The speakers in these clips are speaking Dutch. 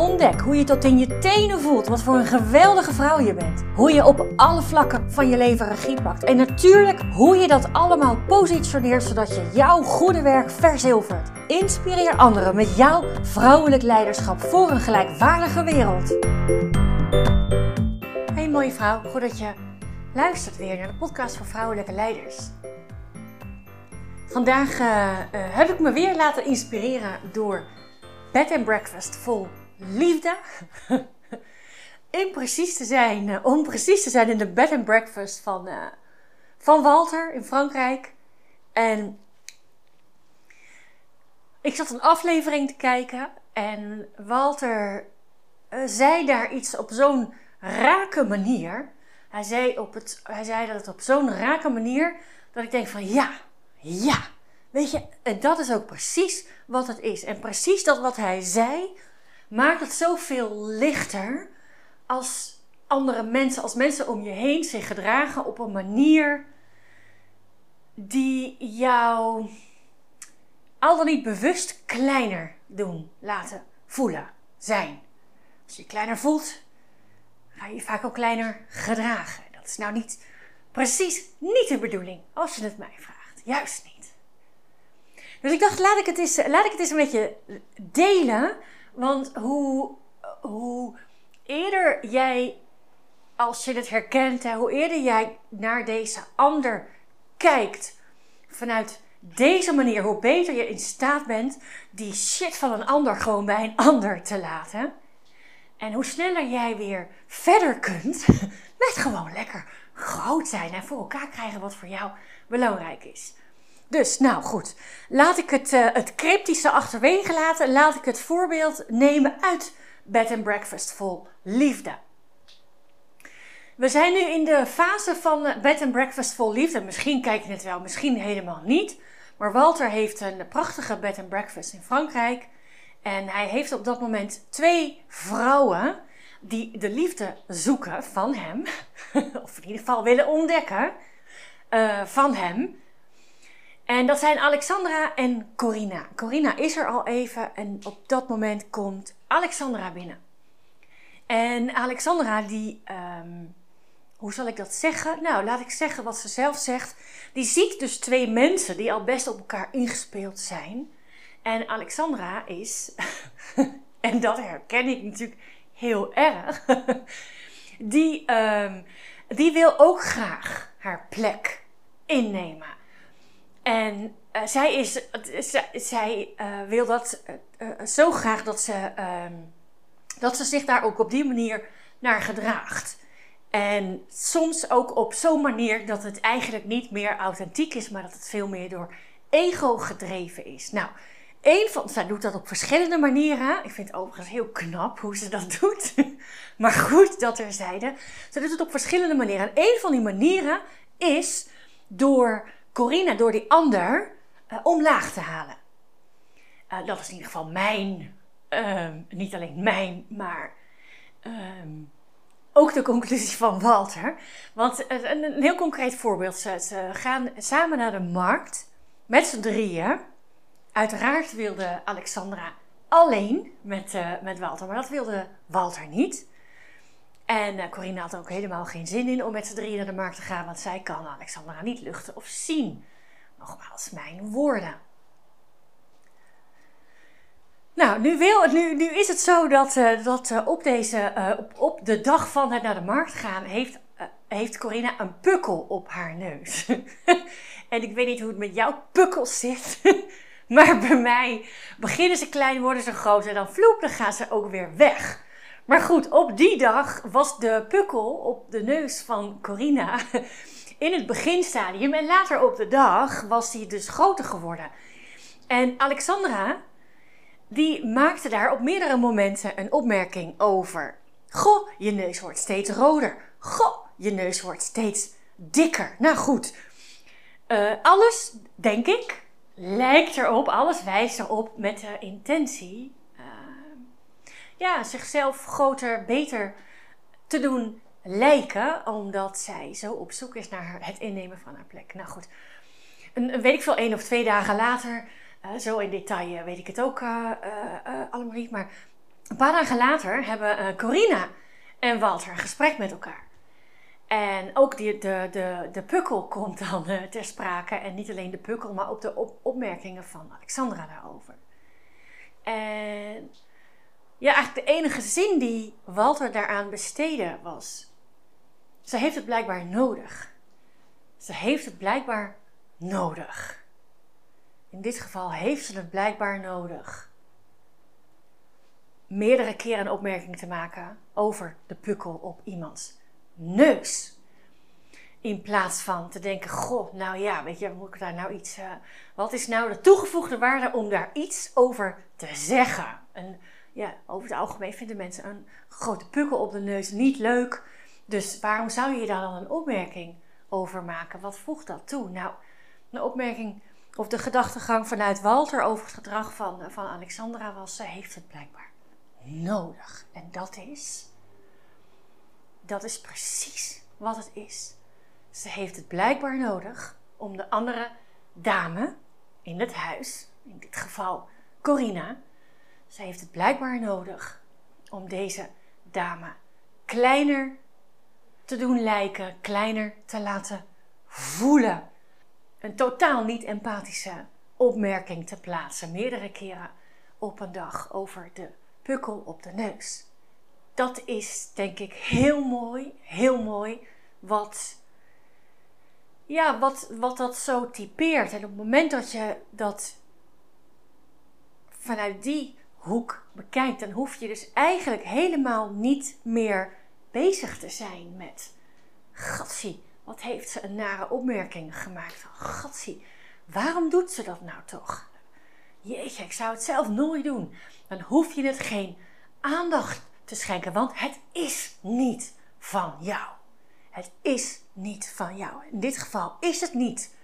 Ontdek hoe je tot in je tenen voelt wat voor een geweldige vrouw je bent. Hoe je op alle vlakken van je leven regie pakt. En natuurlijk hoe je dat allemaal positioneert zodat je jouw goede werk verzilvert. Inspireer anderen met jouw vrouwelijk leiderschap voor een gelijkwaardige wereld. Hey mooie vrouw, goed dat je luistert weer naar de podcast voor vrouwelijke leiders. Vandaag uh, uh, heb ik me weer laten inspireren door Bed and Breakfast vol liefde. in precies te zijn, uh, om precies te zijn in de Bed and Breakfast van, van Walter in Frankrijk. En ik zat een aflevering te kijken en Walter uh, zei daar iets op zo'n rake manier. Hij zei, op het, hij zei dat het op zo'n rake manier dat ik denk van ja, ja. Weet je, en dat is ook precies wat het is. En precies dat wat hij zei maakt het zoveel lichter als andere mensen, als mensen om je heen zich gedragen op een manier die jou al dan niet bewust kleiner doen, laten voelen, zijn. Als je je kleiner voelt, ga je je vaak ook kleiner gedragen. Dat is nou niet precies niet de bedoeling, als je het mij vraagt. Juist niet. Dus ik dacht, laat ik het eens, laat ik het eens een beetje delen. Want hoe, hoe eerder jij, als je het herkent, hoe eerder jij naar deze ander kijkt vanuit deze manier, hoe beter je in staat bent die shit van een ander gewoon bij een ander te laten. En hoe sneller jij weer verder kunt met gewoon lekker groot zijn en voor elkaar krijgen wat voor jou belangrijk is. Dus, nou goed, laat ik het, uh, het cryptische achterwege laten. Laat ik het voorbeeld nemen uit Bed and Breakfast vol liefde. We zijn nu in de fase van eh, Bed and Breakfast vol liefde. Misschien kijk je het wel, misschien helemaal niet. Maar Walter heeft een prachtige bed and breakfast in Frankrijk. En hij heeft op dat moment twee vrouwen die de liefde zoeken van hem. Of in ieder geval willen ontdekken uh, van hem. En dat zijn Alexandra en Corina. Corina is er al even en op dat moment komt Alexandra binnen. En Alexandra die... Um, hoe zal ik dat zeggen? Nou, laat ik zeggen wat ze zelf zegt. Die ziet dus twee mensen die al best op elkaar ingespeeld zijn. En Alexandra is, en dat herken ik natuurlijk heel erg, die, um, die wil ook graag haar plek innemen. En uh, zij, is, zij uh, wil dat zo graag dat ze, um, dat ze zich daar ook op die manier naar gedraagt. En soms ook op zo'n manier dat het eigenlijk niet meer authentiek is, maar dat het veel meer door ego gedreven is. Nou, een van, zij doet dat op verschillende manieren. Ik vind het overigens heel knap hoe ze dat doet. maar goed, dat terzijde. Ze doet het op verschillende manieren. En een van die manieren is door Corina, door die ander, uh, omlaag te halen. Uh, dat is in ieder geval mijn, uh, niet alleen mijn, maar ehm, ook de conclusie van Walter. Want een, een heel concreet voorbeeld. Ze, gaan samen naar de markt met z'n drieën. Uiteraard wilde Alexandra alleen met, met Walter, maar dat wilde Walter niet. En uh, Corina had er ook helemaal geen zin in om met z'n drieën naar de markt te gaan, want zij kan Alexandra niet luchten of zien. Nogmaals, mijn woorden. Nou, nu, wil, nu, nu is het zo dat, uh, dat uh, op, deze, op, op de dag van het naar de markt gaan heeft, heeft Corinna een pukkel op haar neus. en ik weet niet hoe het met jouw pukkels zit. maar bij mij beginnen ze klein, worden ze groot en dan vloep, dan gaan ze ook weer weg. Maar goed, op die dag was de pukkel op de neus van Corinna in het beginstadium. En later op de dag was die dus groter geworden. En Alexandra, die maakte daar op meerdere momenten een opmerking over. Goh, je neus wordt steeds roder. Goh, je neus wordt steeds dikker. Nou goed, Uh, alles, denk ik, lijkt erop, alles wijst erop met de intentie. Ja, zichzelf groter, beter te doen lijken, omdat zij zo op zoek is naar het innemen van haar plek. Nou goed, een, weet ik veel, één of twee dagen later, uh, zo in detail weet ik het ook allemaal niet, maar een paar dagen later hebben Corina en Walter een gesprek met elkaar. En ook die, de, de, de pukkel komt dan ter sprake. En niet alleen de pukkel, maar ook de op, opmerkingen van Alexandra daarover. En ja, eigenlijk de enige zin die Walter daaraan besteedde was: ze heeft het blijkbaar nodig. Ze heeft het blijkbaar nodig. In dit geval heeft ze het blijkbaar nodig. Meerdere keren een opmerking te maken over de pukkel op iemands neus. In plaats van te denken, goh, nou ja, weet je, moet ik daar nou iets... Uh, wat is nou de toegevoegde waarde om daar iets over te zeggen? En ja, over het algemeen vinden mensen een grote pukkel op de neus niet leuk. Dus waarom zou je daar dan een opmerking over maken? Wat voegt dat toe? Nou, een opmerking of de gedachtegang vanuit Walter over het gedrag van, van Alexandra was, ze heeft het blijkbaar nodig. En dat is dat is precies wat het is. Ze heeft het blijkbaar nodig om de andere dame in het huis, in dit geval Corina, ze heeft het blijkbaar nodig om deze dame kleiner te doen lijken, kleiner te laten voelen. Een totaal niet empathische opmerking te plaatsen, meerdere keren op een dag over de pukkel op de neus dat is denk ik heel mooi, heel mooi, wat, ja, wat, wat dat zo typeert. En op het moment dat je dat vanuit die hoek bekijkt, dan hoef je dus eigenlijk helemaal niet meer bezig te zijn met gatsie. Wat heeft ze een nare opmerking gemaakt gatsie. Waarom doet ze dat nou toch? Jeetje, ik zou het zelf nooit doen. Dan hoef je het geen aandacht te schenken, want het is niet van jou. Het is niet van jou. In dit geval is het niet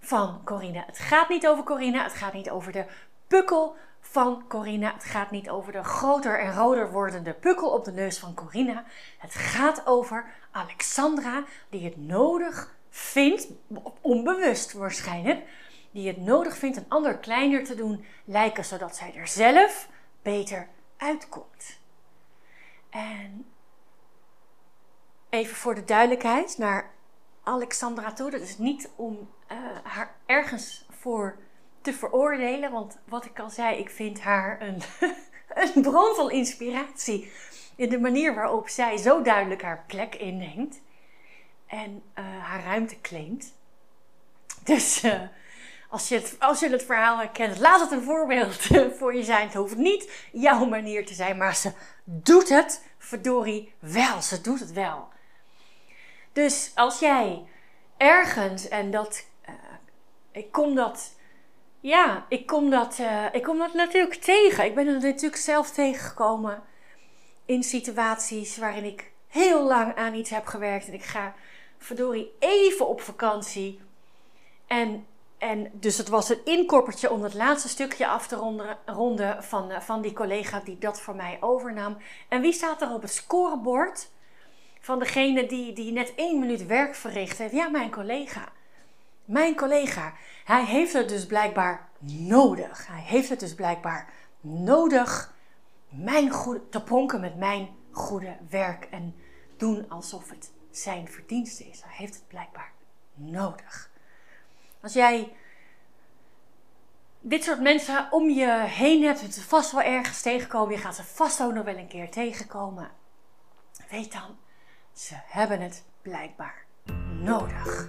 van Corina. Het gaat niet over Corina. Het gaat niet over de pukkel van Corina. Het gaat niet over de groter en roder wordende pukkel op de neus van Corina. Het gaat over Alexandra, die het nodig vindt, onbewust waarschijnlijk, die het nodig vindt een ander kleiner te doen lijken, zodat zij er zelf beter uitkomt. En even voor de duidelijkheid naar Alexandra toe. Dat is niet om uh, haar ergens voor te veroordelen. Want wat ik al zei, ik vind haar een, een bron van inspiratie. In de manier waarop zij zo duidelijk haar plek inneemt. En uh, haar ruimte claimt. Dus uh, als je, het, als je het verhaal herkent, laat het een voorbeeld voor je zijn. Het hoeft niet jouw manier te zijn, maar ze doet het, verdorie, wel. Ze doet het wel. Dus als jij ergens, en dat, uh, ik kom dat, ja, ik kom dat, uh, ik kom dat natuurlijk tegen. Ik ben er natuurlijk zelf tegengekomen in situaties waarin ik heel lang aan iets heb gewerkt. En ik ga, verdorie, even op vakantie. En en dus het was een inkoppertje om het laatste stukje af te ronden, ronden van, eh, van die collega die dat voor mij overnam. En wie staat er op het scorebord van degene die, die net één minuut werk verricht heeft? Ja, mijn collega. Mijn collega. Hij heeft het dus blijkbaar nodig. Hij heeft het dus blijkbaar nodig mijn goede, te pronken met mijn goede werk en doen alsof het zijn verdienste is. Hij heeft het blijkbaar nodig. Als jij dit soort mensen om je heen hebt, het vast wel ergens tegenkomen, je gaat ze vast ook nog wel een keer tegenkomen. Weet dan, ze hebben het blijkbaar nodig.